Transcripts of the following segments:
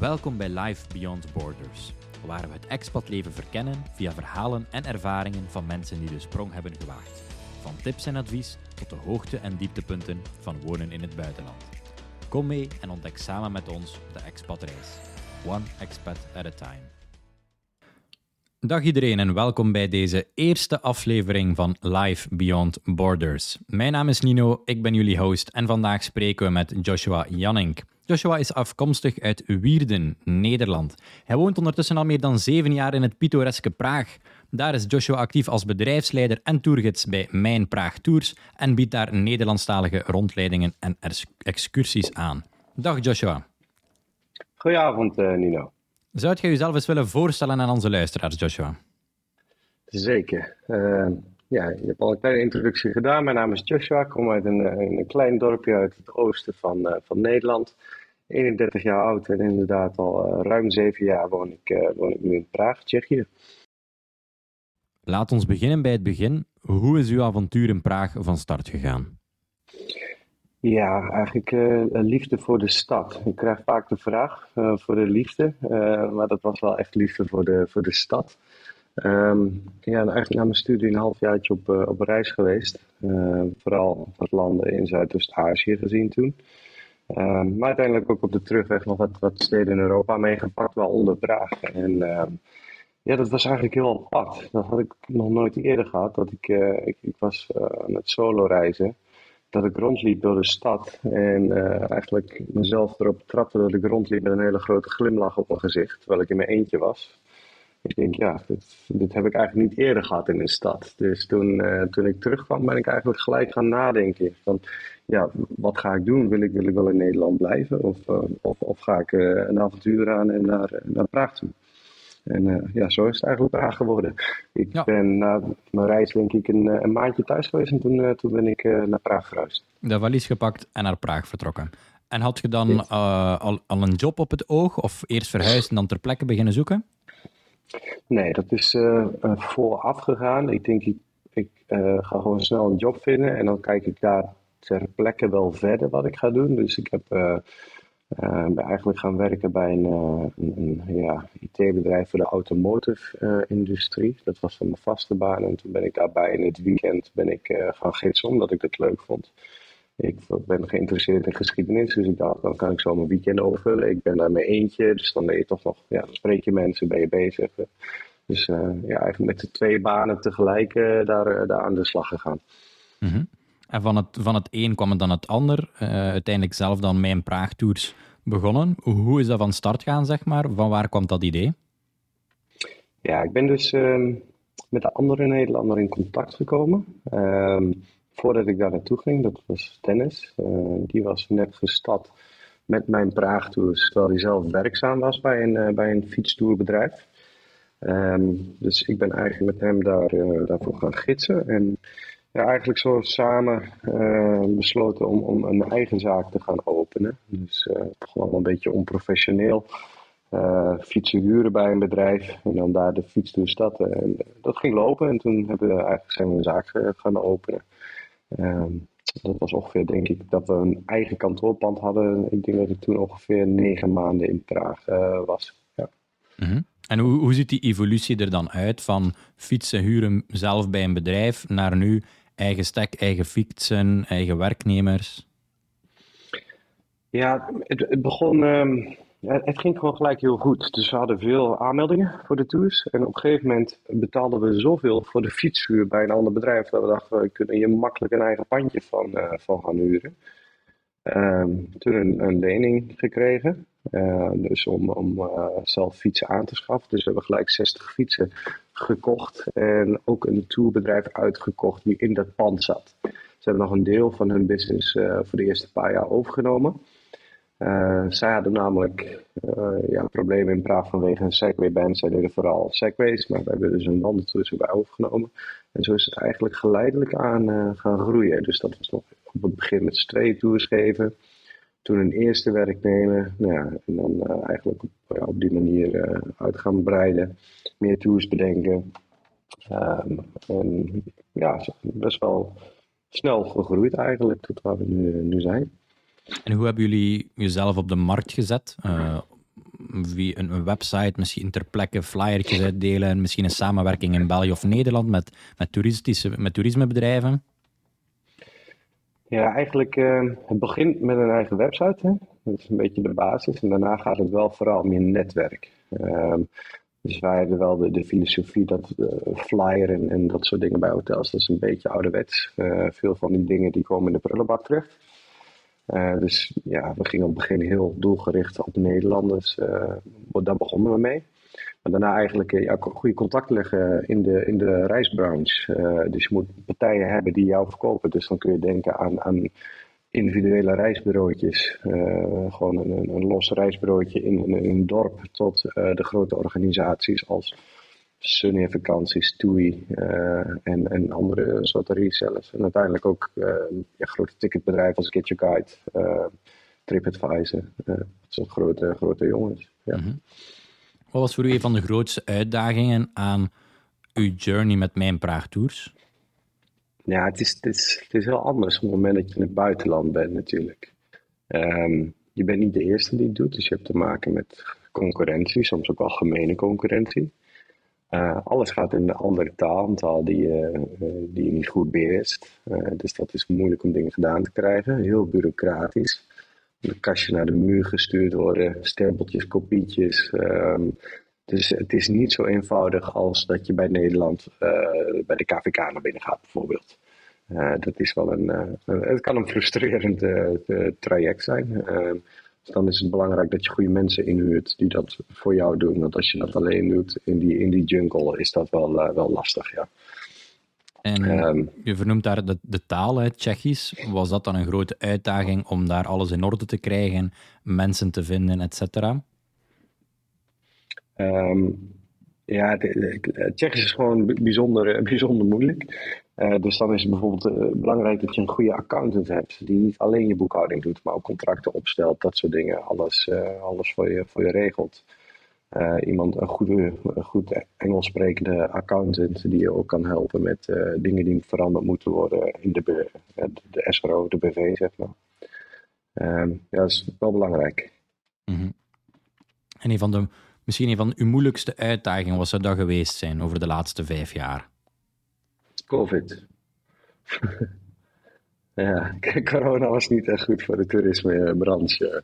Welkom bij Life Beyond Borders, waar we het expatleven verkennen via verhalen en ervaringen van mensen die de sprong hebben gewaagd. Van tips en advies tot de hoogte- en dieptepunten van wonen in het buitenland. Kom mee en ontdek samen met ons de expatreis. One expat at a time. Dag iedereen en welkom bij deze eerste aflevering van Life Beyond Borders. Mijn naam is Nino, ik ben jullie host en vandaag spreken we met Joshua Jannink. Joshua is afkomstig uit Wierden, Nederland. Hij woont ondertussen al meer dan zeven jaar in het pittoreske Praag. Daar is Joshua actief als bedrijfsleider en tourgids bij Mijn Praag Tours en biedt daar Nederlandstalige rondleidingen en excursies aan. Dag Joshua. Goedenavond uh, Nino. Zou je jezelf eens willen voorstellen aan onze luisteraars, Joshua? Zeker. Uh, ja, je hebt al een kleine introductie gedaan. Mijn naam is Joshua. Ik kom uit een, eh, een klein dorpje uit het oosten van, uh, van Nederland. 31 jaar oud en inderdaad al uh, ruim zeven jaar woon ik, woon ik nu in Praag, Tsjechië. Laat ons beginnen bij het begin. Hoe is uw avontuur in Praag van start gegaan? Ja, eigenlijk uh, liefde voor de stad. Ik krijg vaak de vraag uh, voor de liefde, uh, maar dat was wel echt liefde voor de, voor de stad. Um, ja, eigenlijk na mijn studie een halfjaartje op, op reis geweest. vooral wat landen in Zuidoost-Azië gezien toen. Um, maar uiteindelijk ook op de terugweg nog wat, wat steden in Europa meegepakt, waaronder Praag. En ehm, ja, dat was eigenlijk heel apart. Dat had ik nog nooit eerder gehad. Dat ik, ik, ik was aan het solo reizen dat ik rondliep door de stad en uh, eigenlijk mezelf erop trapte dat ik rondliep met een hele grote glimlach op mijn gezicht, terwijl ik in mijn eentje was. Ik denk, ja, dit, dit heb ik eigenlijk niet eerder gehad in een stad. Dus toen, uh, toen ik terugkwam, ben ik eigenlijk gelijk gaan nadenken. Van, ja, wat ga ik doen? Wil ik, wil ik wel in Nederland blijven? Of, uh, of, of ga ik een avontuur aan en naar, naar Praag toe? En ja, zo is het eigenlijk Praag geworden. Ik ben na mijn reis denk ik een, een maandje thuis geweest en toen, toen ben ik naar Praag verhuisd. De valies gepakt en naar Praag vertrokken. En had je dan al, al een job op het oog of eerst verhuisd en dan ter plekke beginnen zoeken? Nee, dat is vooraf gegaan. Ik denk, ik, ik ga gewoon snel een job vinden en dan kijk ik daar ter plekke wel verder wat ik ga doen. Dus ik heb ben eigenlijk gaan werken bij een, een, ja, IT-bedrijf voor de automotive-industrie. dat was van mijn vaste baan. En toen ben ik daarbij in het weekend ben ik, gaan gidsen, omdat ik het leuk vond. Ik ben geïnteresseerd in geschiedenis, dus ik dacht, dan kan ik zo mijn weekend overvullen. Ik ben daar met eentje, dus dan ben je toch nog, ja, dan spreek je mensen, ben je bezig. Dus ja, eigenlijk met de twee banen tegelijk daar, daar aan de slag gegaan. Mm -hmm. En van het, van het een kwam het dan het ander. Uh, uiteindelijk zelf dan mijn Praagtours begonnen. Hoe is dat van start gaan, zeg maar? Van waar kwam dat idee? Ja, ik ben dus uh, met de andere Nederlander in contact gekomen. Voordat ik daar naartoe ging, dat was Dennis. Eh, die was net gestart met mijn Praagtours, terwijl hij zelf werkzaam was bij een, uh, bij een fietstoerbedrijf. Um, dus ik ben eigenlijk met hem daar, daarvoor gaan gidsen. En ja, eigenlijk zo samen besloten om, om een eigen zaak te gaan openen. Dus gewoon een beetje onprofessioneel. Fietsen huren bij een bedrijf en dan daar de fiets de stad. En dat ging lopen en toen hebben we eigenlijk zijn we een zaak gaan openen. Ehm, dat was ongeveer, denk ik, dat we een eigen kantoorpand hadden. Ik denk dat ik toen ongeveer negen maanden in Praag was. Ja. Mm -hmm. En hoe, hoe ziet die evolutie er dan uit van fietsen huren zelf bij een bedrijf naar nu eigen stek, eigen fietsen, eigen werknemers? Ja, het, het begon. Um, het ging gewoon gelijk heel goed. Dus we hadden veel aanmeldingen voor de tours. En op een gegeven moment betaalden we zoveel voor de fietshuur bij een ander bedrijf. dat we dachten, we kunnen hier makkelijk een eigen pandje van, uh, van gaan huren. Um, toen een, een, lening gekregen. Uh, dus om, om uh, zelf fietsen aan te schaffen. Dus we hebben gelijk 60 fietsen gekocht. En ook een tourbedrijf uitgekocht die in dat pand zat. Ze hebben nog een deel van hun business voor de eerste paar jaar overgenomen. Zij hadden namelijk ja, problemen in Praag vanwege een Segway-band. Zij deden vooral Segways, maar we hebben dus een bandentour bij overgenomen. En zo is het eigenlijk geleidelijk aan gaan groeien. Dus dat was nog op het begin met z'n tweeën tours geven. Toen een eerste werknemer. Nou ja, en dan eigenlijk op, die manier uit gaan breiden. Meer tours bedenken. Um, en ja, best wel snel gegroeid eigenlijk tot waar we nu, nu zijn. En hoe hebben jullie jezelf op de markt gezet? Wie een, website, misschien ter plekke flyertjes uitdelen, misschien een samenwerking in België of Nederland met, met, toeristische, met toerismebedrijven? Ja, eigenlijk uh, het begint met een eigen website. Dat is een beetje de basis. En daarna gaat het wel vooral je netwerk. Ehm, dus wij hebben wel de, de filosofie dat uh, flyer en, en, dat soort dingen bij hotels, dat is een beetje ouderwets. Veel van die dingen die komen in de prullenbak terecht. Uh, dus ja, we gingen op het begin heel doelgericht op Nederlanders. daar begonnen we mee. Maar daarna eigenlijk ja, goede contact leggen in de, in de reisbranche. dus je moet partijen hebben die jou verkopen. Dus dan kun je denken aan, aan individuele reisbureautjes. Uh, gewoon een, een los reisbureautje in, in, een dorp tot uh, de grote organisaties als Sunny Vakanties, TUI uh, en, en andere soorten resellers. En uiteindelijk ook ja, grote ticketbedrijven als Get Your Guide, TripAdvisor. dat zijn grote, grote jongens. Ja. Mm -hmm. Wat was voor u een van de grootste uitdagingen aan uw journey met Mijn Praag Tours? Ja, het is, het, is, het is heel anders op het moment dat je in het buitenland bent natuurlijk. Um, je bent niet de eerste die het doet, dus je hebt te maken met concurrentie, soms ook algemene concurrentie. Uh, alles gaat in een andere taal, een taal die, uh, die je niet goed beheerst. Dus dat is moeilijk om dingen gedaan te krijgen. Heel bureaucratisch. Een kastje naar de muur gestuurd worden, stempeltjes, kopietjes. Um, dus het is niet zo eenvoudig als dat je bij Nederland bij de KVK naar binnen gaat, bijvoorbeeld. Dat is wel een, het kan een frustrerend traject zijn. Dus dan is het belangrijk dat je goede mensen inhuurt die dat voor jou doen. Want als je dat alleen doet in die, in die jungle, is dat wel, wel lastig, ja. En um, je vernoemt daar de, de taal, uit Tsjechisch. Was dat dan een grote uitdaging om daar alles in orde te krijgen, mensen te vinden, et cetera? Um, ja, Tsjechisch is gewoon bijzonder, eh, bijzonder moeilijk. Uh, dus dan is het bijvoorbeeld uh, belangrijk dat je een goede accountant hebt. Die niet alleen je boekhouding doet, maar ook contracten opstelt, dat soort dingen. Alles, uh, alles voor, je, voor je regelt. iemand, een goede, goed Engels sprekende accountant, die je ook kan helpen met dingen die veranderd moeten worden in de, de, SRO, de BV, zeg maar. Um, ja, dat is wel belangrijk. -hmm. En een van de Misschien een van uw moeilijkste uitdagingen, zou dat geweest zijn over de laatste vijf jaar? Covid. ja, corona was niet echt goed voor de toerismebranche.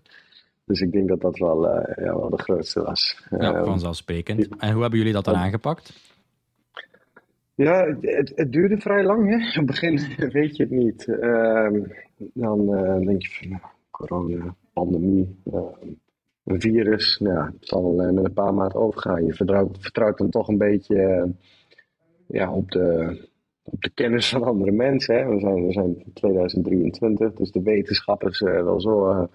Dus ik denk dat dat wel, uh, ja, wel de grootste was. Ja, ehm, vanzelfsprekend. En hoe hebben jullie dat dan aangepakt? Ja, het, het, duurde vrij lang. Hè? In het begin weet je het niet. Uh, dan uh, denk je van nou, corona, pandemie. Een virus, nou, het zal uh, met een paar maanden overgaan. Je vertrouwt, vertrouwt dan toch een beetje ja, op, de, op de kennis van andere mensen. Hè. We, zijn, we zijn 2023, dus de wetenschap is uh, wel zo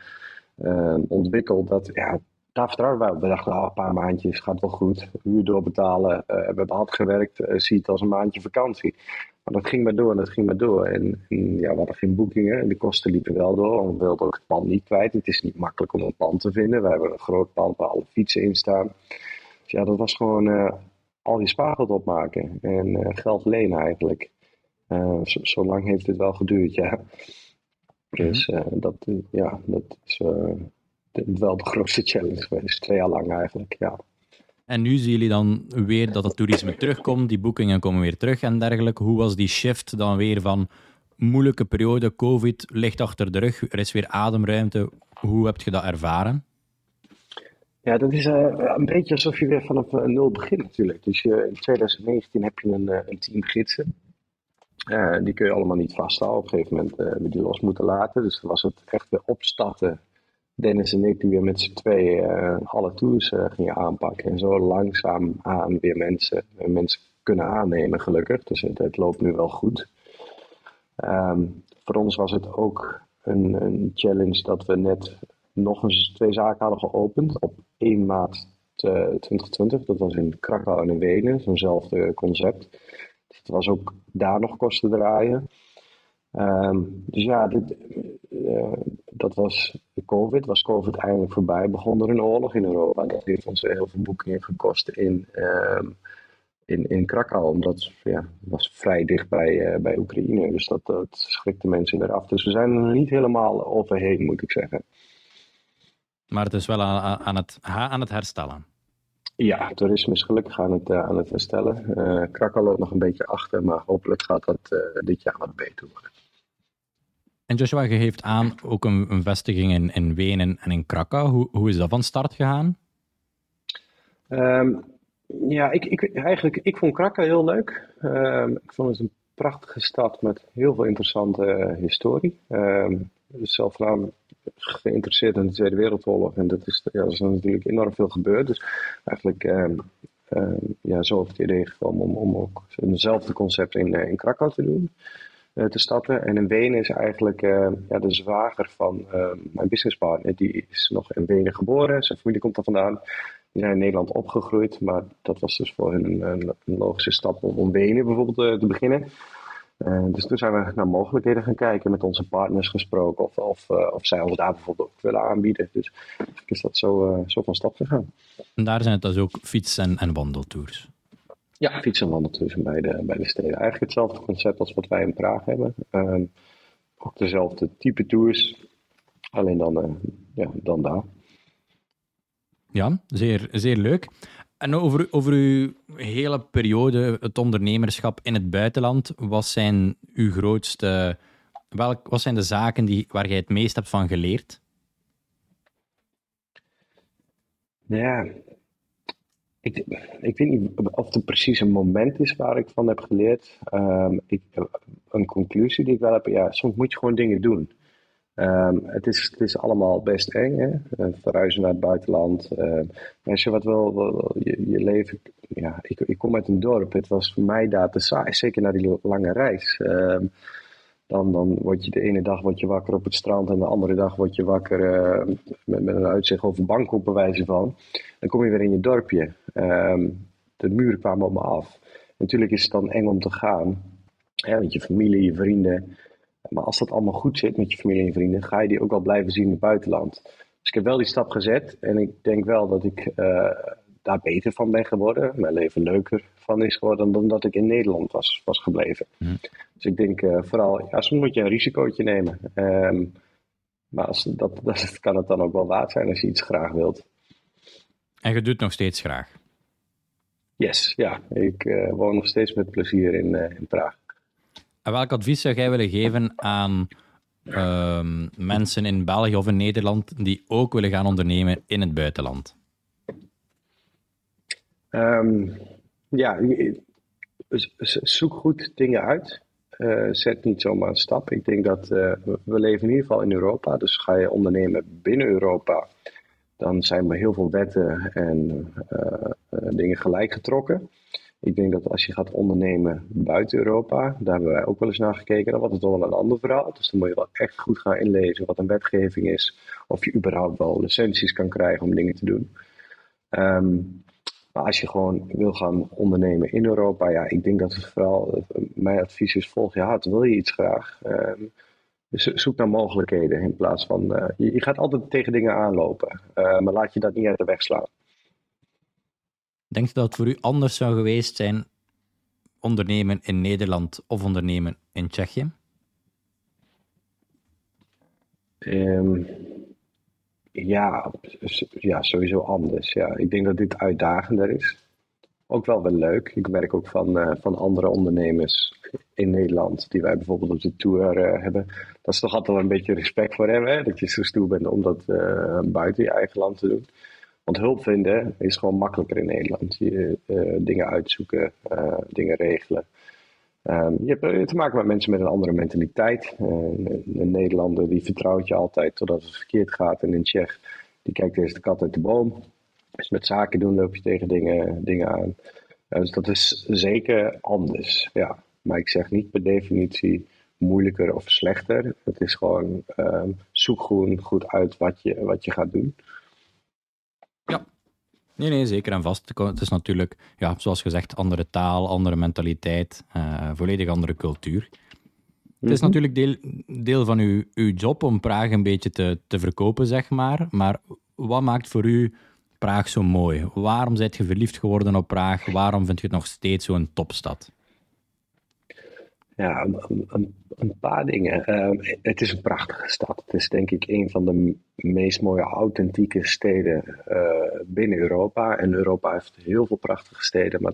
ontwikkeld dat ja, daar vertrouwen. We dachten, een paar maandjes gaat wel goed. Huur doorbetalen, we hebben hard gewerkt, zie het als een maandje vakantie. Maar dat ging maar door en dat ging maar door. En, ja, we hadden geen boekingen en de kosten liepen wel door. We wilden ook het pand niet kwijt. Het is niet makkelijk om een pand te vinden. We hebben een groot pand waar alle fietsen in staan. Dus ja, dat was gewoon uh, al je spaargeld opmaken en uh, geld lenen eigenlijk. Uh, zo, lang heeft het wel geduurd, ja. Dus dat, ja, dat is wel de grootste challenge geweest. Twee jaar lang eigenlijk, ja. En nu zien jullie dan weer dat het toerisme terugkomt, die boekingen komen weer terug en dergelijke. Hoe was die shift dan weer van moeilijke periode, COVID ligt achter de rug, er is weer ademruimte. Hoe heb je dat ervaren? Ja, dat is uh, een beetje alsof je weer vanaf uh, nul begint natuurlijk. Dus in 2019 heb je een, een team gidsen. die kun je allemaal niet vasthouden. Op een gegeven moment hebben die los moeten laten. Dus dan was het echt weer opstarten Dennis en ik die weer met z'n tweeën uh, alle tours gingen aanpakken. En zo langzaam aan weer mensen, mensen kunnen aannemen, gelukkig. Dus het, loopt nu wel goed. Um, voor ons was het ook een, een, challenge dat we net nog eens twee zaken hadden geopend op 1 maart 2020. Dat was in Krakau en in Wenen, zo'nzelfde concept. Het was ook daar nog kosten draaien. Um, dus ja, dit, uh, dat was COVID. Was COVID eindelijk voorbij, begon er een oorlog in Europa. Dat heeft ons heel veel boekingen gekost in, um, in, in Krakau. Omdat ja, was vrij dicht bij, uh, bij Oekraïne. Dus dat, dat schrikte mensen eraf. Dus we zijn er niet helemaal overheen, moet ik zeggen. Maar het is wel aan, aan, het, aan het herstellen. Ja, toerisme is gelukkig aan het, aan het herstellen. Uh, Krakau loopt nog een beetje achter, maar hopelijk gaat dat dit jaar wat beter worden. En Joshua, je geeft aan ook een, een vestiging in, in Wenen en in Krakau. Hoe, hoe is dat van start gegaan? Ehm, ja, ik, ik, eigenlijk, ik vond Krakau heel leuk. Um, ik vond het een prachtige stad met heel veel interessante uh, historie. Um, zelf nou geïnteresseerd in de Tweede Wereldoorlog en dat is, ja, er is natuurlijk enorm veel gebeurd. Dus eigenlijk ja, zo op het idee gekomen om, om ook eenzelfde concept in, uh, in Krakau te doen. Eh, te stappen. En in Wenen is eigenlijk uh, ja, de zwager van mijn businesspartner. Die is nog in Wenen geboren. Zijn familie komt er vandaan. Die zijn in Nederland opgegroeid. Maar dat was dus voor hen een, een, logische stap om, om Wenen bijvoorbeeld te beginnen. Dus toen zijn we naar mogelijkheden gaan kijken, met onze partners gesproken of, of, of zij ons daar bijvoorbeeld ook willen aanbieden. Dus is dat zo, zo van stap gegaan. En daar zijn het dus ook fiets- en, en wandeltours? Ja, fiets- en wandeltours bij de, bij de steden. Eigenlijk hetzelfde concept als wat wij in Praag hebben. Um, ook dezelfde type tours, alleen dan, uh, ja, dan daar. Ja, zeer, zeer leuk. En over, over uw hele periode, het ondernemerschap in het buitenland, wat zijn uw grootste... Welk, wat zijn de zaken die, waar jij het meest hebt van geleerd? Ja, ik, ik weet niet of er precies een moment is waar ik van heb geleerd. Um, ik, een conclusie die ik wel heb, ja, soms moet je gewoon dingen doen. Um, het, is, het is allemaal best eng, hè? Uh, verhuizen naar het buitenland. Uh, als je wat wil, je, je, leven. Ja, ik, ik kom uit een dorp. Het was voor mij daar zeker na die lange reis. Um, dan, dan word je de ene dag word je wakker op het strand en de andere dag word je wakker met, met, een uitzicht over Bangkok bij wijze van. Dan kom je weer in je dorpje. De muren kwamen op me af. Natuurlijk is het dan eng om te gaan. Met je familie, je vrienden. Maar als dat allemaal goed zit met je familie en vrienden, ga je die ook wel blijven zien in het buitenland. Dus ik heb wel die stap gezet en ik denk wel dat ik uh, daar beter van ben geworden. Mijn leven leuker van is geworden dan dat ik in Nederland was, was gebleven. Mm. Dus ik denk uh, vooral, ja, soms moet je een risicootje nemen. Um, maar als, dat, dat kan het dan ook wel waard zijn als je iets graag wilt. En je doet nog steeds graag? Yes, ja. Ik uh, woon nog steeds met plezier in, in Praag. En welk advies zou jij willen geven aan um, mensen in België of in Nederland die ook willen gaan ondernemen in het buitenland? Um, ja, zoek goed dingen uit. Uh, zet niet zomaar een stap. Ik denk dat uh, we leven in ieder geval in Europa. Dus ga je ondernemen binnen Europa, dan zijn er heel veel wetten en uh, dingen gelijk getrokken. Ik denk dat als je gaat ondernemen buiten Europa, daar hebben wij ook wel eens naar gekeken, dan wordt het toch wel een ander verhaal. Dus dan moet je wel echt goed gaan inlezen wat een wetgeving is, of je überhaupt wel licenties kan krijgen om dingen te doen. Um, maar als je gewoon wil gaan ondernemen in Europa, ja, ik denk dat het vooral, mijn advies is, volg je hart. Wil je iets graag? Um, zoek naar mogelijkheden in plaats van, uh, je, gaat altijd tegen dingen aanlopen, uh, maar laat je dat niet uit de weg slaan. Denk je dat het voor u anders zou geweest zijn ondernemen in Nederland of ondernemen in Tsjechië? Um, ja, ja, sowieso anders. Ja. Ik denk dat dit uitdagender is. Ook wel wel leuk. Ik merk ook van, uh, van andere ondernemers in Nederland, die wij bijvoorbeeld op de tour uh, hebben, dat ze toch altijd wel een beetje respect voor hebben. Hè? Dat je zo stoer bent om dat uh, buiten je eigen land te doen. Want hulp vinden is gewoon makkelijker in Nederland. Je, dingen uitzoeken, dingen regelen. Um, je hebt te maken met mensen met een andere mentaliteit. Uh, een Nederlander die vertrouwt je altijd totdat het verkeerd gaat. En een Tsjech die kijkt eens de kat uit de boom. Dus met zaken doen loop je tegen dingen, dingen aan. Dus dat is zeker anders. Ja. Maar ik zeg niet per definitie moeilijker of slechter. Het is gewoon um, zoek gewoon goed uit wat je, wat je gaat doen. Nee, nee, zeker en vast. Het is natuurlijk, ja, zoals gezegd, andere taal, andere mentaliteit, uh, volledig andere cultuur. Het is mhm. natuurlijk deel, deel van uw, uw job om Praag een beetje te, te verkopen, zeg maar. Maar wat maakt voor u Praag zo mooi? Waarom bent je verliefd geworden op Praag? Waarom vind je het nog steeds zo'n topstad? Ja, een, een, paar dingen. Ehm, het is een prachtige stad. Het is denk ik een van de meest mooie authentieke steden uh, binnen Europa. En Europa heeft heel veel prachtige steden, maar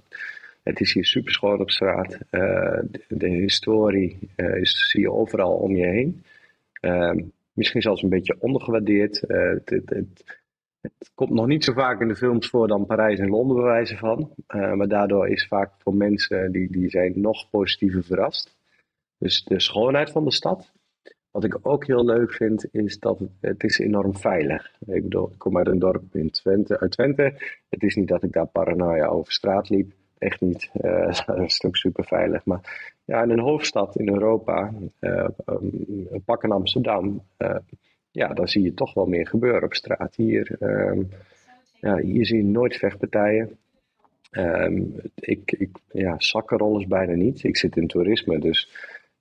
het is hier super schoon op straat. Uh, de, historie is, zie je overal om je heen. Misschien zelfs een beetje ondergewaardeerd. Het, het, komt nog niet zo vaak in de films voor dan Parijs en Londen bewijzen van. maar daardoor is vaak voor mensen die, die zijn nog positiever verrast. Dus de schoonheid van de stad. Wat ik ook heel leuk vind, is dat het, is enorm veilig. Ik bedoel, ik kom uit een dorp in Twente, uit Twente. Het is niet dat ik daar paranoia over straat liep. Echt niet. Uh, dat is ook super veilig. Maar ja, in een hoofdstad in Europa, uh, um, pak in Amsterdam, uh, ja, dan zie je toch wel meer gebeuren op straat. Hier, um, ja, hier zie je nooit vechtpartijen. Um, ik, ik, ja, zakkenrollers bijna niet. Ik zit in toerisme, dus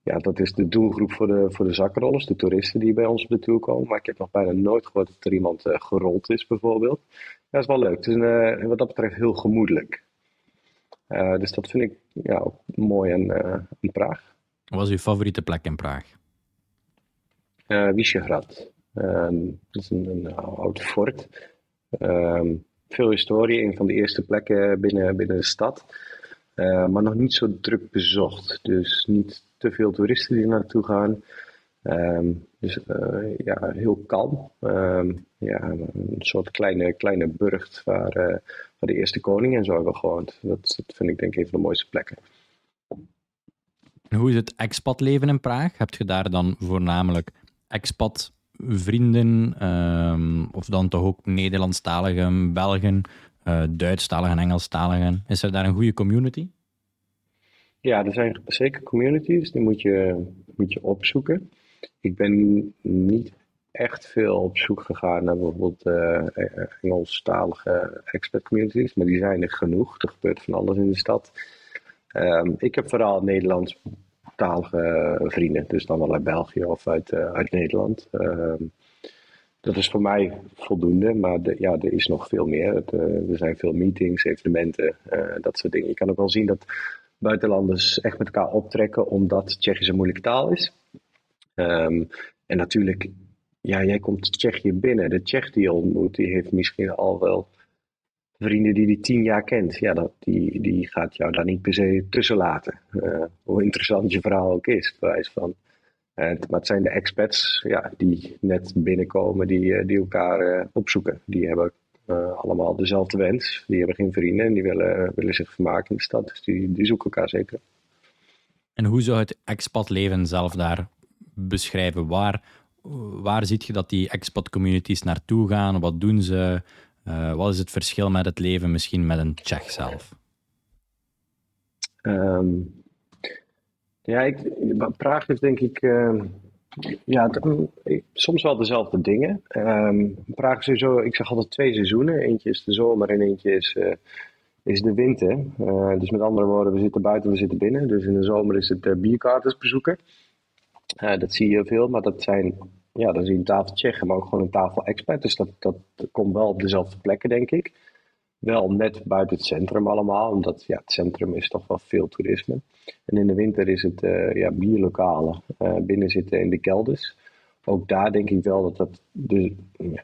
ja, dat is de doelgroep voor de, voor de zakkenrollers, de toeristen die bij ons op de tour komen. Maar ik heb nog bijna nooit gehoord dat er iemand uh, gerold is, bijvoorbeeld. Ja, dat is wel leuk. Het is een, uh, wat dat betreft heel gemoedelijk. Uh, dus dat vind ik ja, mooi aan, in Praag. Wat was uw favoriete plek in Praag? Uh, Vyšehrad. Ehm, dat is een, oud fort. Ehm, veel historie, een van de eerste plekken binnen, binnen de stad. maar nog niet zo druk bezocht. Dus niet te veel toeristen die naartoe gaan. Um, dus uh, ja, heel kalm. Um, ja, een soort kleine, kleine burcht waar, uh, de eerste koning en zo hebben gewoond. Dat, dat vind ik denk ik een van de mooiste plekken. En hoe is het expatleven in Praag? Heb je daar dan voornamelijk expat vrienden um, of dan toch ook Nederlandstaligen, Belgen, uh, Duitsstaligen en Engelstaligen? Is er daar een goede community? Ja, er zijn zeker communities, die moet je, moet je opzoeken. Ik ben niet echt veel op zoek gegaan naar bijvoorbeeld uh, Engelstalige expert communities, maar die zijn er genoeg. Er gebeurt van alles in de stad. Um, ik heb vooral Nederlandstalige vrienden, dus dan wel uit België of uit, uh, uit Nederland. Um, dat is voor mij voldoende, maar de, ja, er is nog veel meer. Het, uh, er zijn veel meetings, evenementen, dat soort dingen. Je kan ook wel zien dat buitenlanders echt met elkaar optrekken, omdat Tsjechisch een moeilijke taal is. Um, en natuurlijk, ja, jij komt Tsjechië binnen. De Tsjech die je ontmoet, die heeft misschien al wel vrienden die hij tien jaar kent. Ja, dat, die, die gaat jou daar niet per se tussen laten. Uh, hoe interessant je verhaal ook is, bewijs van. En, maar het zijn de expats ja, die net binnenkomen, die, eh, die elkaar opzoeken. Die hebben allemaal dezelfde wens. Die hebben geen vrienden en die willen, willen zich vermaken in de stad. Dus die, die zoeken elkaar zeker. En hoe zou het expatleven zelf daar beschrijven? Waar, waar ziet je dat die expat-communities naartoe gaan? Wat doen ze? Uh, wat is het verschil met het leven misschien met een Tsjech zelf? Um, ja, ik, Praag is denk ik... Uh, ja, soms wel dezelfde dingen. Um, Praag is sowieso, ik zeg altijd twee seizoenen. Eentje is de zomer en eentje is, uh, is de winter. Uh, dus met andere woorden, we zitten buiten, we zitten binnen. Dus in de zomer is het bierkarters bezoeken. dat zie je veel, maar dat zijn, ja, dan zie je een tafel Tsjechen, maar ook gewoon een tafel expert. Dus dat, dat komt wel op dezelfde plekken, denk ik. Wel net buiten het centrum allemaal, omdat ja, het centrum is toch wel veel toerisme. En in de winter is het uh, ja, bierlokalen uh, binnen zitten in de kelders. Ook daar denk ik wel dat dat de,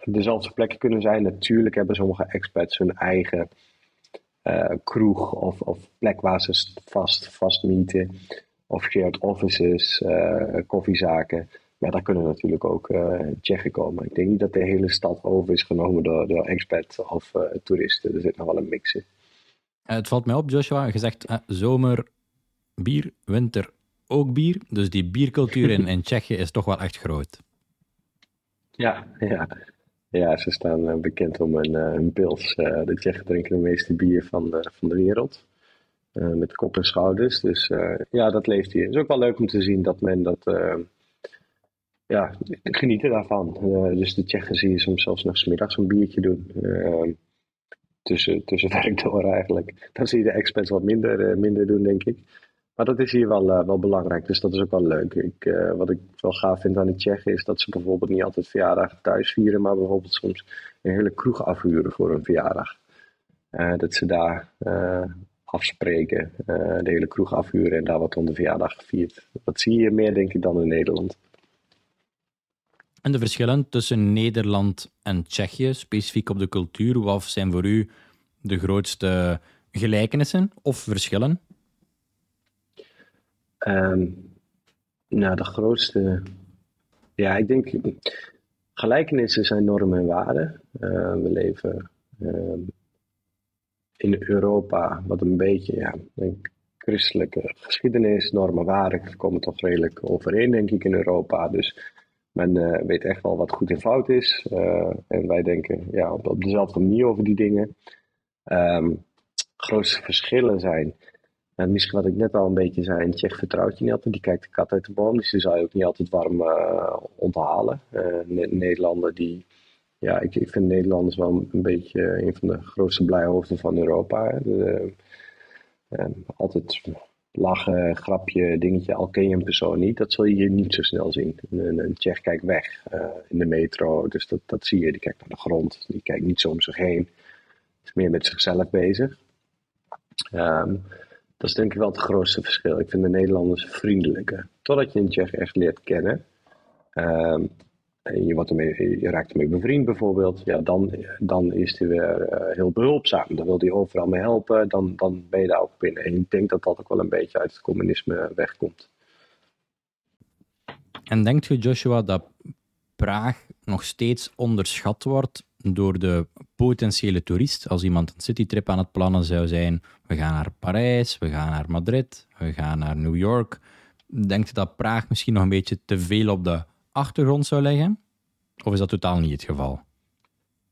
dezelfde plekken kunnen zijn. Natuurlijk hebben sommige expats hun eigen uh, kroeg of, of plek waar ze vast, vast. Of shared offices, koffiezaken. Maar daar kunnen natuurlijk ook uh, Tsjechen komen. Ik denk niet dat de hele stad over is genomen door, door expats of uh, toeristen. Er zit nog wel een mix in. Uh, het valt mij op, Joshua. Je zegt zomer bier, winter ook bier. Dus die biercultuur in, in Tsjechië is toch wel echt groot. Ja, ja. ja ze staan bekend om hun, hun pils. de Tsjechen drinken de meeste bier van, van de wereld. met kop en schouders. Dus ja, dat leeft hier. Het is ook wel leuk om te zien dat men dat ja, genieten daarvan. Uh, dus de Tsjechen zie je soms zelfs nog smiddags een biertje doen. Uh, tussen, tussen werk door eigenlijk. Dan zie je de experts wat minder, uh, minder doen, denk ik. Maar dat is hier wel, wel belangrijk, dus dat is ook wel leuk. Ik, wat ik wel gaaf vind aan de Tsjechen is dat ze bijvoorbeeld niet altijd verjaardagen thuis vieren, maar bijvoorbeeld soms een hele kroeg afhuren voor een verjaardag. dat ze daar afspreken, de hele kroeg afhuren en daar wat onder verjaardag gevierd. Dat zie je meer, denk ik, dan in Nederland. En de verschillen tussen Nederland en Tsjechië, specifiek op de cultuur, wat zijn voor u de grootste gelijkenissen of verschillen? Um, nou, de grootste. Ja, ik denk. Gelijkenissen zijn normen en waarden. Uh, we leven uh, in Europa, wat een beetje, ja, denk, christelijke geschiedenis, normen, waarden komen toch redelijk overeen, denk ik, in Europa. Dus men uh, weet echt wel wat goed en fout is. Uh, en wij denken ja, op, dezelfde manier over die dingen. Um, grootste verschillen zijn. En misschien wat ik net al een beetje zei, een Tsjech vertrouwt je niet altijd. Die kijkt de kat uit de boom, dus die zou je ook niet altijd warm onthalen. Nederlander die, ja, ik, ik vind Nederlanders wel een beetje een van de grootste blijhoofden van Europa. Altijd lachen, grapje, dingetje, al ken je een persoon niet, dat zul je hier niet zo snel zien. Een, een Tsjech kijkt weg uh, in de metro, dus dat, dat zie je. Die kijkt naar de grond, die kijkt niet zo om zich heen. Is meer met zichzelf bezig. Um, dat is denk ik wel het grootste verschil. Ik vind de Nederlanders vriendelijker. Totdat je een Tsjech echt leert kennen. Um, en je, wordt ermee, je raakt ermee bevriend bijvoorbeeld, ja, dan, dan is hij weer uh, heel behulpzaam. Dan wil hij overal mee helpen, dan, dan ben je daar ook binnen. En ik denk dat dat ook wel een beetje uit het communisme wegkomt. En denkt u, Joshua, dat Praag nog steeds onderschat wordt door de potentiële toerist? Als iemand een citytrip aan het plannen zou zijn, we gaan naar Parijs, we gaan naar Madrid, we gaan naar New York. Denkt u dat Praag misschien nog een beetje te veel op de achtergrond zou leggen? Of is dat totaal niet het geval?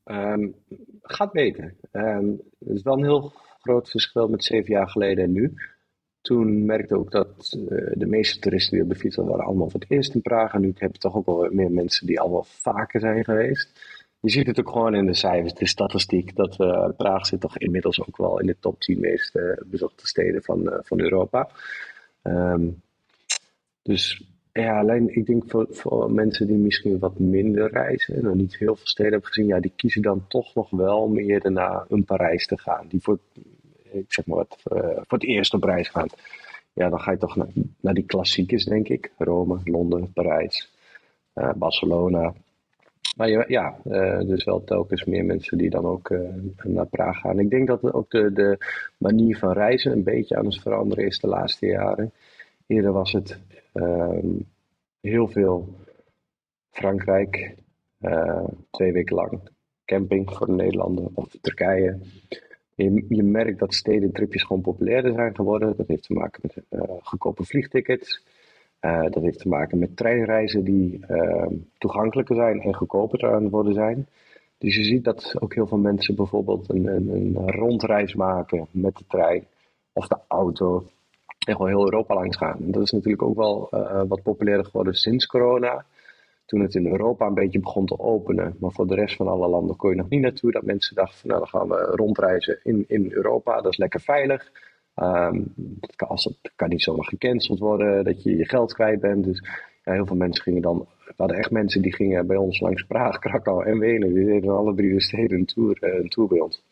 Um, gaat weten. Um, er is wel een heel groot verschil met zeven jaar geleden en nu. Toen merkte ik ook dat uh, de meeste toeristen die op de fiets waren allemaal voor het eerst in Praag. En nu heb je toch ook wel meer mensen die al wel vaker zijn geweest. Je ziet het ook gewoon in de cijfers, de statistiek, dat uh, Praag zit toch inmiddels ook wel in de top 10 meest bezochte steden van, uh, van Europa. Um, dus ja, alleen ik denk voor, voor mensen die misschien wat minder reizen en nog niet heel veel steden hebben gezien, ja, die kiezen dan toch nog wel meer naar een Parijs te gaan. Die voor, ik zeg maar uh, voor het eerst op reis gaan. Ja, dan ga je toch naar, naar die klassiekers, denk ik. Rome, Londen, Parijs, uh, Barcelona. Maar ja, dus wel telkens meer mensen die dan ook naar Praag gaan. Ik denk dat ook de, de manier van reizen een beetje aan het veranderen is de laatste jaren. Eerder was het um, heel veel Frankrijk, uh, twee weken lang camping voor de Nederlanden of Turkije. Je, je merkt dat stedentripjes gewoon populairder zijn geworden. Dat heeft te maken met uh, goedkope vliegtickets. Uh, dat heeft te maken met treinreizen die ehm, toegankelijker zijn en goedkoper aan worden zijn. Dus je ziet dat ook heel veel mensen bijvoorbeeld een, een, een rondreis maken met de trein of de auto en gewoon heel Europa langs gaan. En dat is natuurlijk ook wel uh, wat populairder geworden sinds corona. Toen het in Europa een beetje begon te openen. Maar voor de rest van alle landen kon je nog niet naartoe. Dat mensen dachten, van, nou dan gaan we rondreizen in, in Europa. Dat is lekker veilig. Um, dat, kan, als kan niet zomaar gecanceld worden. Dat je je geld kwijt bent. Dus heel veel mensen gingen dan... We hadden echt mensen die gingen bij ons langs Praag, Krakau en Wenen. Die deden alle drie de steden een tour, uh, een tour bij ons.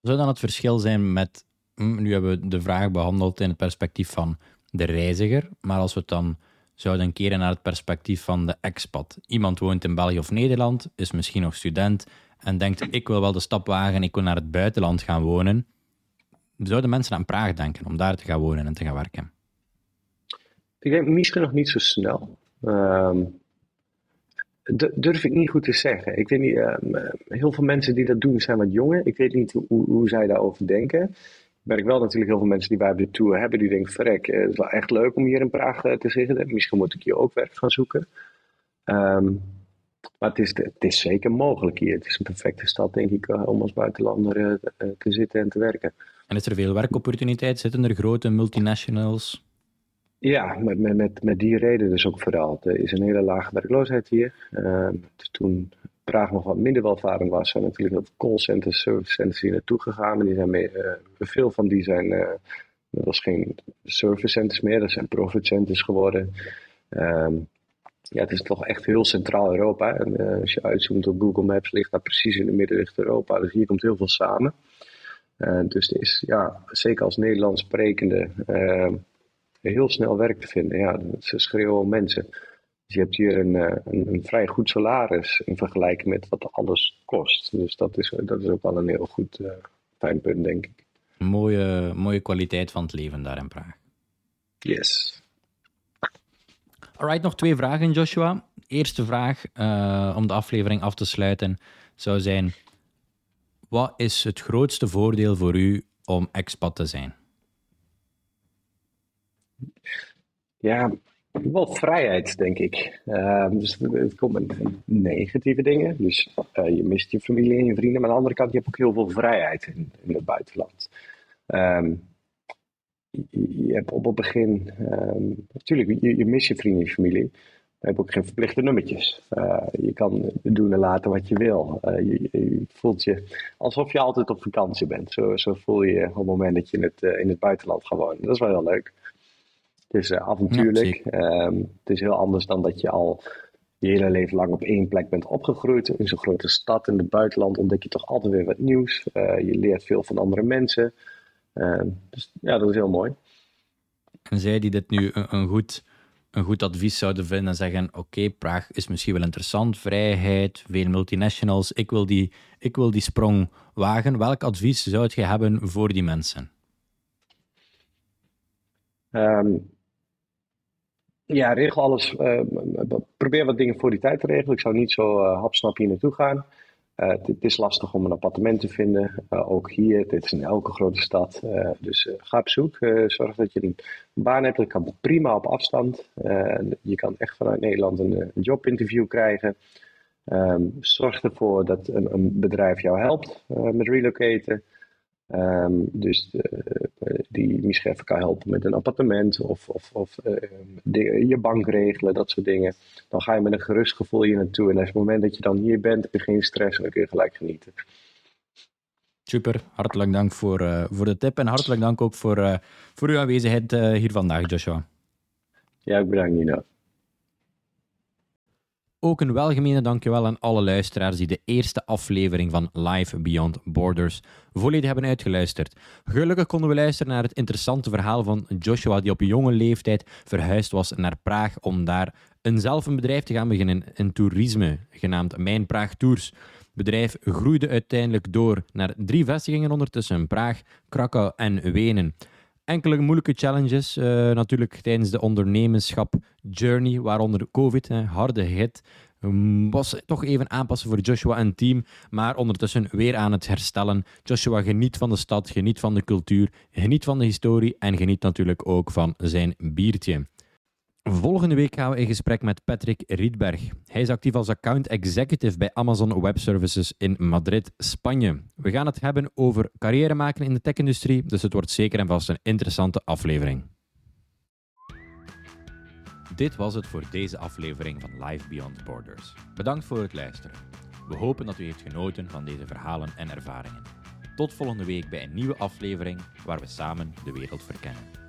Zou dan het verschil zijn met nu hebben we de vraag behandeld in het perspectief van de reiziger, maar als we het dan zouden keren naar het perspectief van de expat. Iemand woont in België of Nederland, is misschien nog student en denkt: ik wil wel de stap wagen, ik wil naar het buitenland gaan wonen. Zouden mensen aan Praag denken om daar te gaan wonen en te gaan werken? Ik denk misschien nog niet zo snel. Um, durf ik niet goed te zeggen. Ik weet niet, uh, heel veel mensen die dat doen zijn wat jonger. Ik weet niet hoe, hoe zij daarover denken merk wel natuurlijk heel veel mensen die wij op de tour hebben, die denken, verrek, eh, het is wel echt leuk om hier in Praag eh, te zitten. Misschien moet ik hier ook werk gaan zoeken. Um, maar het is, het is zeker mogelijk hier. Het is een perfecte stad, denk ik, eh, om als buitenlander te zitten en te werken. En is er veel werkopportuniteit? Zitten er grote multinationals? Ja, met, met, met die reden dus ook vooral. Er is een hele lage werkloosheid hier. Uh, toen Praag nog wat minder welvarend was, zijn natuurlijk veel callcenters, servicecenters hier naartoe gegaan. En die zijn uh, veel van die zijn, dat was geen servicecenters meer, dat zijn profitcenters geworden. Um, ja, het is toch echt heel centraal Europa. En uh, als je uitzoomt op Google Maps, ligt dat precies in het midden Europa. Dus hier komt heel veel samen. dus er is, ja, zeker als Nederlands sprekende, heel snel werk te vinden. Ja, ze schreeuwen om mensen. Dus je hebt hier een, een, een, vrij goed salaris in vergelijking met wat alles kost. Dus dat is, dat is ook wel een heel goed fijn punt, denk ik. Mooie, mooie kwaliteit van het leven daar in Praag. Yes. Alright, nog twee vragen, Joshua. Eerste vraag uh, om de aflevering af te sluiten zou zijn: wat is het grootste voordeel voor u om expat te zijn? Ja, wel vrijheid, denk ik. Uh, dus het komt met negatieve dingen. Dus uh, je mist je familie en je vrienden. Maar aan de andere kant, je hebt ook heel veel vrijheid in, in het buitenland. Um, je, hebt op het begin, um, natuurlijk, je, je mist je vrienden en je familie. Je hebt ook geen verplichte nummertjes. Uh, je kan doen en laten wat je wil. Uh, je, je, voelt je alsof je altijd op vakantie bent. Zo, zo voel je op het moment dat je in het, in het buitenland gaat wonen. Dat is wel heel leuk. Het is avontuurlijk. Ja, um, het is heel anders dan dat je al je hele leven lang op één plek bent opgegroeid. In zo'n grote stad in het buitenland ontdek je toch altijd weer wat nieuws. je leert veel van andere mensen. Ehm, dus ja, dat is heel mooi. En zij die dit nu een, een goed, een goed advies zouden vinden en zeggen: Oké, Praag is misschien wel interessant, vrijheid, veel multinationals, ik wil, die, ik wil die sprong wagen. Welk advies zou je hebben voor die mensen? Um, ja, regel alles. Uh, probeer wat dingen voor die tijd te regelen. Ik zou niet zo uh, hapsnap hier naartoe gaan. Uh, het, is lastig om een appartement te vinden, ook hier. Dit is in elke grote stad. Dus ga op zoek. zorg dat je een baan hebt. Dat kan prima op afstand. je kan echt vanuit Nederland een, jobinterview krijgen. Um, zorg ervoor dat een, een bedrijf jou helpt met relocaten. Um, dus uh, die misschien even kan helpen met een appartement of, of, of uh, je bank regelen, dat soort dingen. Dan ga je met een gerust gevoel hier naartoe. En op het moment dat je dan hier bent, heb je geen stress en dan kun je gelijk genieten. Super, hartelijk dank voor, uh, voor de tip en hartelijk dank ook voor, voor uw aanwezigheid hier vandaag, Joshua. Ja, ik bedank Nina. Ook een welgemene dankjewel aan alle luisteraars die de eerste aflevering van Live Beyond Borders volledig hebben uitgeluisterd. Gelukkig konden we luisteren naar het interessante verhaal van Joshua, die op jonge leeftijd verhuisd was naar Praag om daar een zelf een bedrijf te gaan beginnen in toerisme, genaamd Mijn Praag Tours. Het bedrijf groeide uiteindelijk door naar drie vestigingen ondertussen: Praag, Krakau en Wenen enkele moeilijke challenges. Uh, natuurlijk tijdens de ondernemerschap journey, waaronder COVID, hè, harde hit. Um, was toch even aanpassen voor Joshua en team, maar ondertussen weer aan het herstellen. Joshua geniet van de stad, geniet van de cultuur, geniet van de historie en geniet natuurlijk ook van zijn biertje. Volgende week gaan we in gesprek met Patrick Riedberg. Hij is actief als account executive bij Amazon Web Services in Madrid, Spanje. We gaan het hebben over carrière maken in de tech-industrie, dus het wordt zeker en vast een interessante aflevering. Dit was het voor deze aflevering van Live Beyond Borders. Bedankt voor het luisteren. We hopen dat u heeft genoten van deze verhalen en ervaringen. Tot volgende week bij een nieuwe aflevering waar we samen de wereld verkennen.